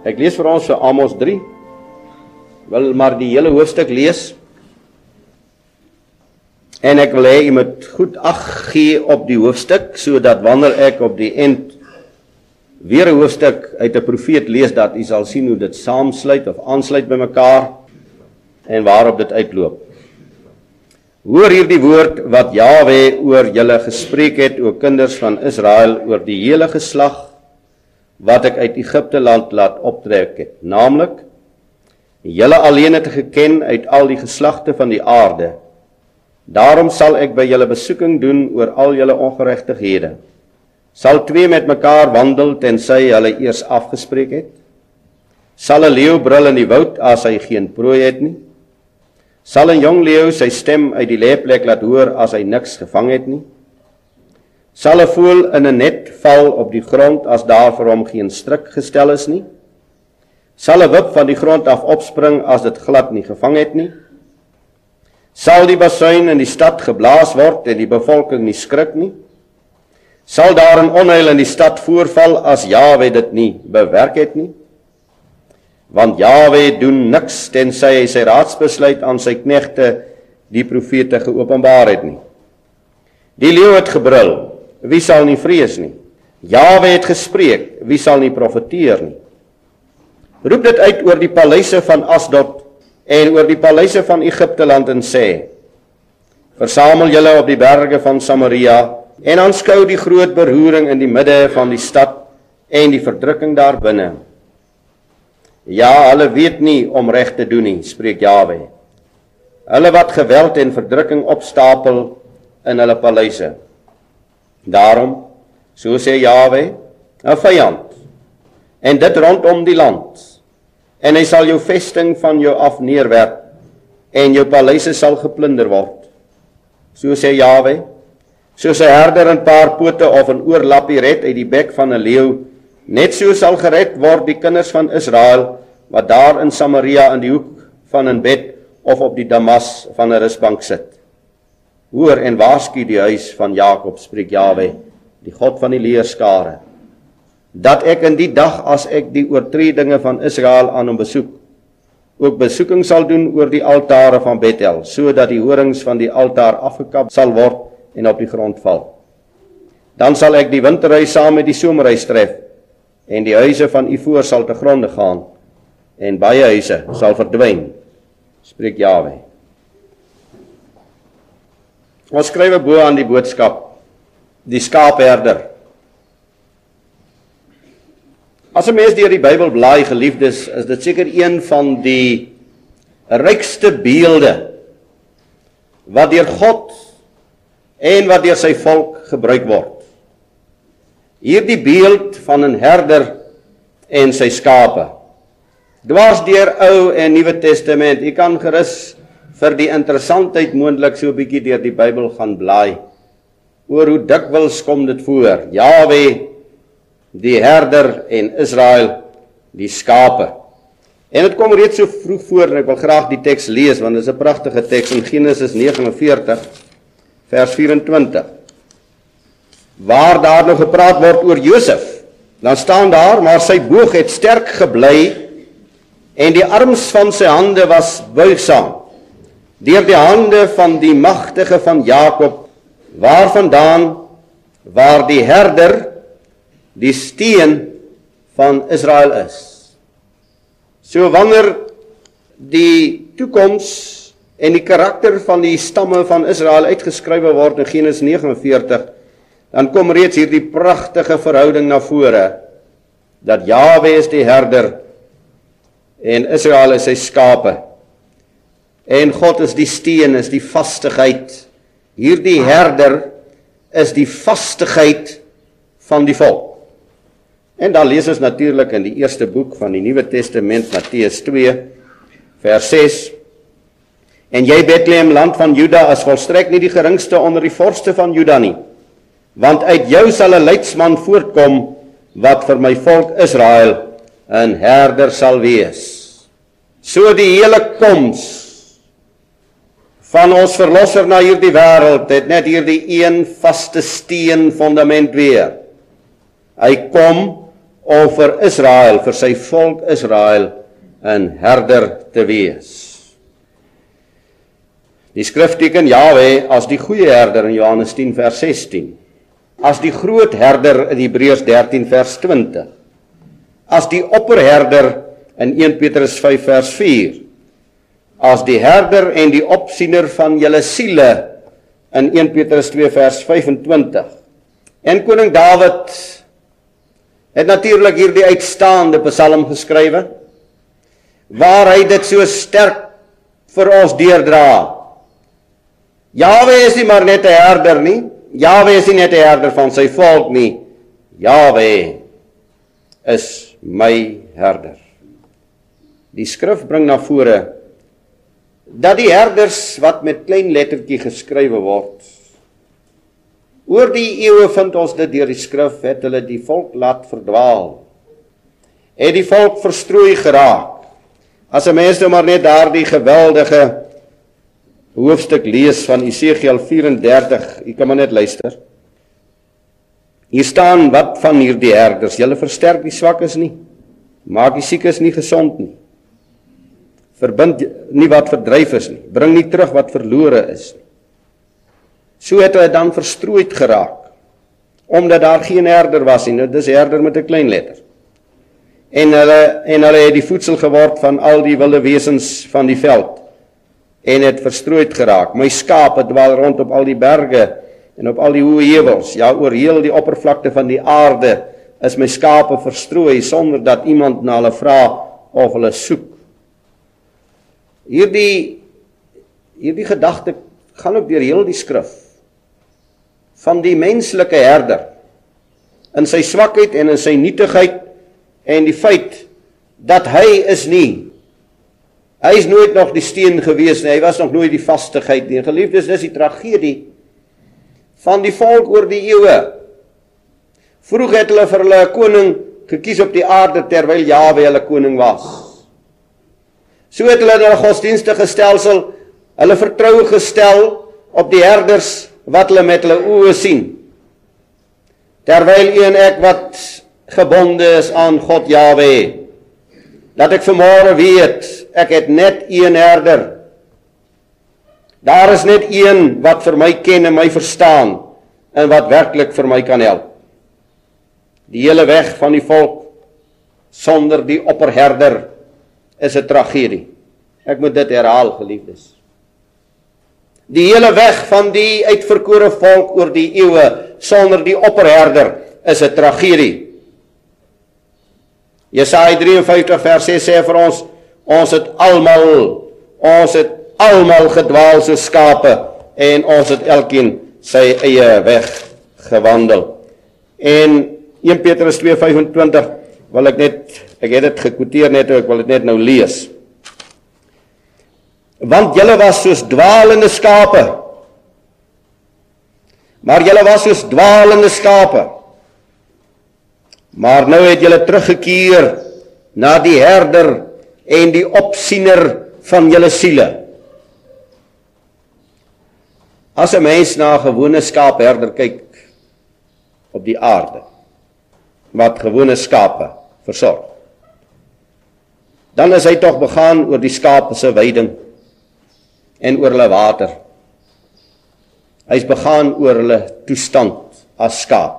Ek lees vir ons vir Amos 3. Wil maar die hele hoofstuk lees. En ek wil hê jy moet goed ag gee op die hoofstuk sodat wanneer ek op die end weer 'n hoofstuk uit 'n profeet lees dat u sal sien hoe dit saamsluit of aansluit by mekaar en waarop dit uitloop. Hoor hierdie woord wat Jawe oor julle gespreek het, o kinders van Israel, oor die hele geslag wat ek uit Egipte land laat optrek het, naamlik julle alleen het geken uit al die geslagte van die aarde. Daarom sal ek by julle besoeking doen oor al julle ongeregtighede. Sal twee met mekaar wandel tensy hulle eers afgespreek het? Sal 'n leeu brul in die woud as hy geen prooi het nie? Sal 'n jong leeu sy stem uit die leplek laat hoor as hy niks gevang het nie? Sal 'n voël in 'n net val op die grond as daar vir hom geen stryk gestel is nie? Sal 'n wip van die grond af opspring as dit glad nie gevang het nie? Sal die basuin in die stad geblaas word en die bevolking nie skrik nie? Sal daar 'n onheil in die stad voorval as Jawe dit nie bewerk het nie? Want Jawe doen niks tensy hy sy raadsbesluit aan sy knegte die profete geopenbaar het nie. Die leeu het gebrul, wie sal nie vrees nie? Jawe het gespreek, wie sal nie profeteer nie? Roep dit uit oor die paleise van Asdod en oor die paleise van Egipte land en sê: Versamel julle op die berge van Samaria en aanskou die groot beroering in die midde van die stad en die verdrukking daar binne. Ja, hulle weet nie om reg te doen nie, spreek Jawe. Hulle wat geweld en verdrukking opstapel in hulle paleise. Daarom, so sê Jawe, 'n vyand. En dit rondom die land. En hy sal jou vesting van jou af neerwerp en jou paleise sal geplunder word. So sê Jawe, soos 'n herder 'n paar pote of 'n oorlappie red uit die bek van 'n leeu, net so sal gered word die kinders van Israel wat daar in Samaria in die hoek van 'n bed of op die damas van 'n rusbank sit. Hoor en waarsku die huis van Jakob, spreek Jawe, die God van die leerskare, dat ek in die dag as ek die oortredinge van Israel aan hom besoek, ook besoeking sal doen oor die altare van Bethel, sodat die horings van die altaar afgekap sal word en op die grond val. Dan sal ek die winterhuis saam met die somerhuis tref en die huise van u voor sal te gronde gaan en baie huise sal verdwyn, spreek Jawe. Ons skryf bo aan die boodskap die skaapherder. As 'n mens deur die Bybel blaai, geliefdes, is dit seker een van die rykste beelde wat deur God en wat deur sy volk gebruik word. Hierdie beeld van 'n herder en sy skape. Dwars deur Ou en Nuwe Testament, jy kan gerus vir die interessantheid moontlik so 'n bietjie deur die Bybel gaan blaai oor hoe dikwels kom dit voor. Jawe die herder en Israel die skape. En dit kom reeds so vroeg voor en ek wil graag die teks lees want dit is 'n pragtige teks in Genesis 49 vers 24 waar daar nog gepraat word oor Josef dan staan daar maar sy boog het sterk gebly en die arms van sy hande was buigsaam deur die hande van die magtige van Jakob waarvandaan waar die herder die steen van Israel is. So wanneer die toekoms en die karakter van die stamme van Israel uitgeskrywe word in Genesis 49, dan kom reeds hierdie pragtige verhouding na vore dat Jahwe is die herder en Israel is sy skape. En God is die steen, is die vastigheid. Hierdie herder is die vastigheid van die volk. En dan lees ons natuurlik in die eerste boek van die Nuwe Testament Matteus 2 vers 6 En jy Bethlehem land van Juda is volstrek nie die geringste onder die vorste van Juda nie want uit jou sal 'n leidsman voortkom wat vir my volk Israel 'n herder sal wees. So die hele koms van ons verlosser na hierdie wêreld het net hierdie een vaste steen fundament weer. Hy kom of vir Israel, vir sy volk Israel 'n herder te wees. Die skrif teken Jahwe as die goeie herder in Johannes 10 vers 16. As die groot herder in Hebreërs 13 vers 20. As die opperherder in 1 Petrus 5 vers 4. As die herder en die opsiener van julle siele in 1 Petrus 2 vers 25. En koning Dawid het natuurlik hierdie uitstaande Psalm geskrywe waar hy dit so sterk vir ons deurdra. Jawe is nie maar net 'n herder nie. Jawe is nie net 'n herder van sy volk nie. Jawe is my herder. Die skrif bring na vore dat die herders wat met klein lettertjie geskrywe word oor die eeue vind ons dit deur die skrif het hulle die volk laat verdwaal. Het die volk verstrooi geraak. As 'n mens nou maar net daardie geweldige hoofstuk lees van Esegiel 34, jy kan maar net luister. Hier staan wat van hierdie herders, julle versterk die swakkes nie. Maak die siekes nie gesond nie. Verbind nie wat verdryf is nie. Bring nie terug wat verlore is nie. So het hulle dan verstrooid geraak omdat daar geen herder was nie. Nou dis herder met 'n klein letter en hulle en hulle het die voedsel geword van al die wilde wesens van die veld en het verstrooid geraak. My skape dwaal rond op al die berge en op al die hoë heuwels. Ja, oor heel die oppervlakte van die aarde is my skape verstrooi sonder dat iemand na hulle vra of hulle soek. Hierdie hierdie gedagte gaan ook deur heel die skrif van die menslike herder in sy swakheid en in sy nietigheid en die feit dat hy is nie hy is nooit nog die steen gewees nie hy was nog nooit die vastigheid nie. Geliefdes dis die tragedie van die volk oor die eeue. Vroeg het hulle vir hulle 'n koning gekies op die aarde terwyl Jawe hulle koning was so het hulle hulle godsdienstige stelsel hulle vertroue gestel op die herders wat hulle met hulle oë sien terwyl een ek wat gebonde is aan God Jawe. Dat ek vanmôre weet, ek het net een herder. Daar is net een wat vir my ken en my verstaan en wat werklik vir my kan help. Die hele weg van die volk sonder die opperherder is 'n tragedie. Ek moet dit herhaal, geliefdes. Die hele weg van die uitverkore volk oor die eeue sonder die opperherder is 'n tragedie. Jesaja 53 vers 6 sê vir ons ons het almal ons het almal gedwaal so skape en ons het elkeen sy eie weg gewandel. En 1 Petrus 2:25 wil ek net ek het dit gekwoteer net ek wil dit net nou lees. Want julle was soos dwaalende skape. Maar julle was soos dwaalende skape. Maar nou het julle teruggekeer na die herder en die opsiener van julle siele. As 'n mens na 'n gewone skaapherder kyk op die aarde wat gewone skape versorg. Dan is hy tog begaan oor die skape se weiding en oor hulle water. Hy's begaan oor hulle toestand as skaap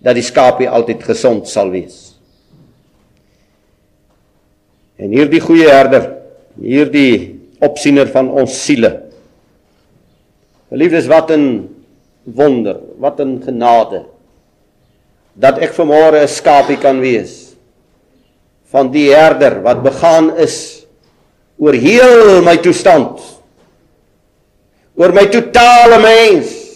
dat die skapie altyd gesond sal wees. En hierdie goeie herder, hierdie opsiener van ons siele. Geliefdes, wat 'n wonder, wat 'n genade dat ek vanmôre 'n skapie kan wees van die herder wat begaan is oor heel my toestand oor my totale mens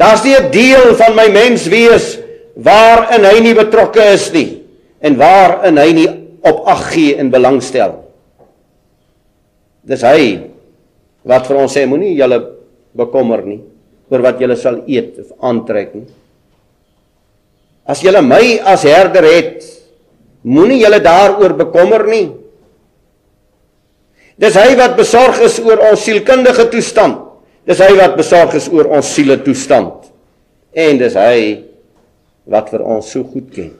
Daar's nie 'n deel van my menswees waarin hy nie betrokke is nie en waarin hy nie op ag gee en belangstel. Dis hy wat vir ons sê moenie julle bekommer nie oor wat julle sal eet of aantrek nie. As julle my as herder het, moenie julle daaroor bekommer nie. Dis hy wat besorg is oor ons sielkundige toestand. Dis hy wat besorg is oor ons siele toestand. En dis hy wat vir ons so goed ken.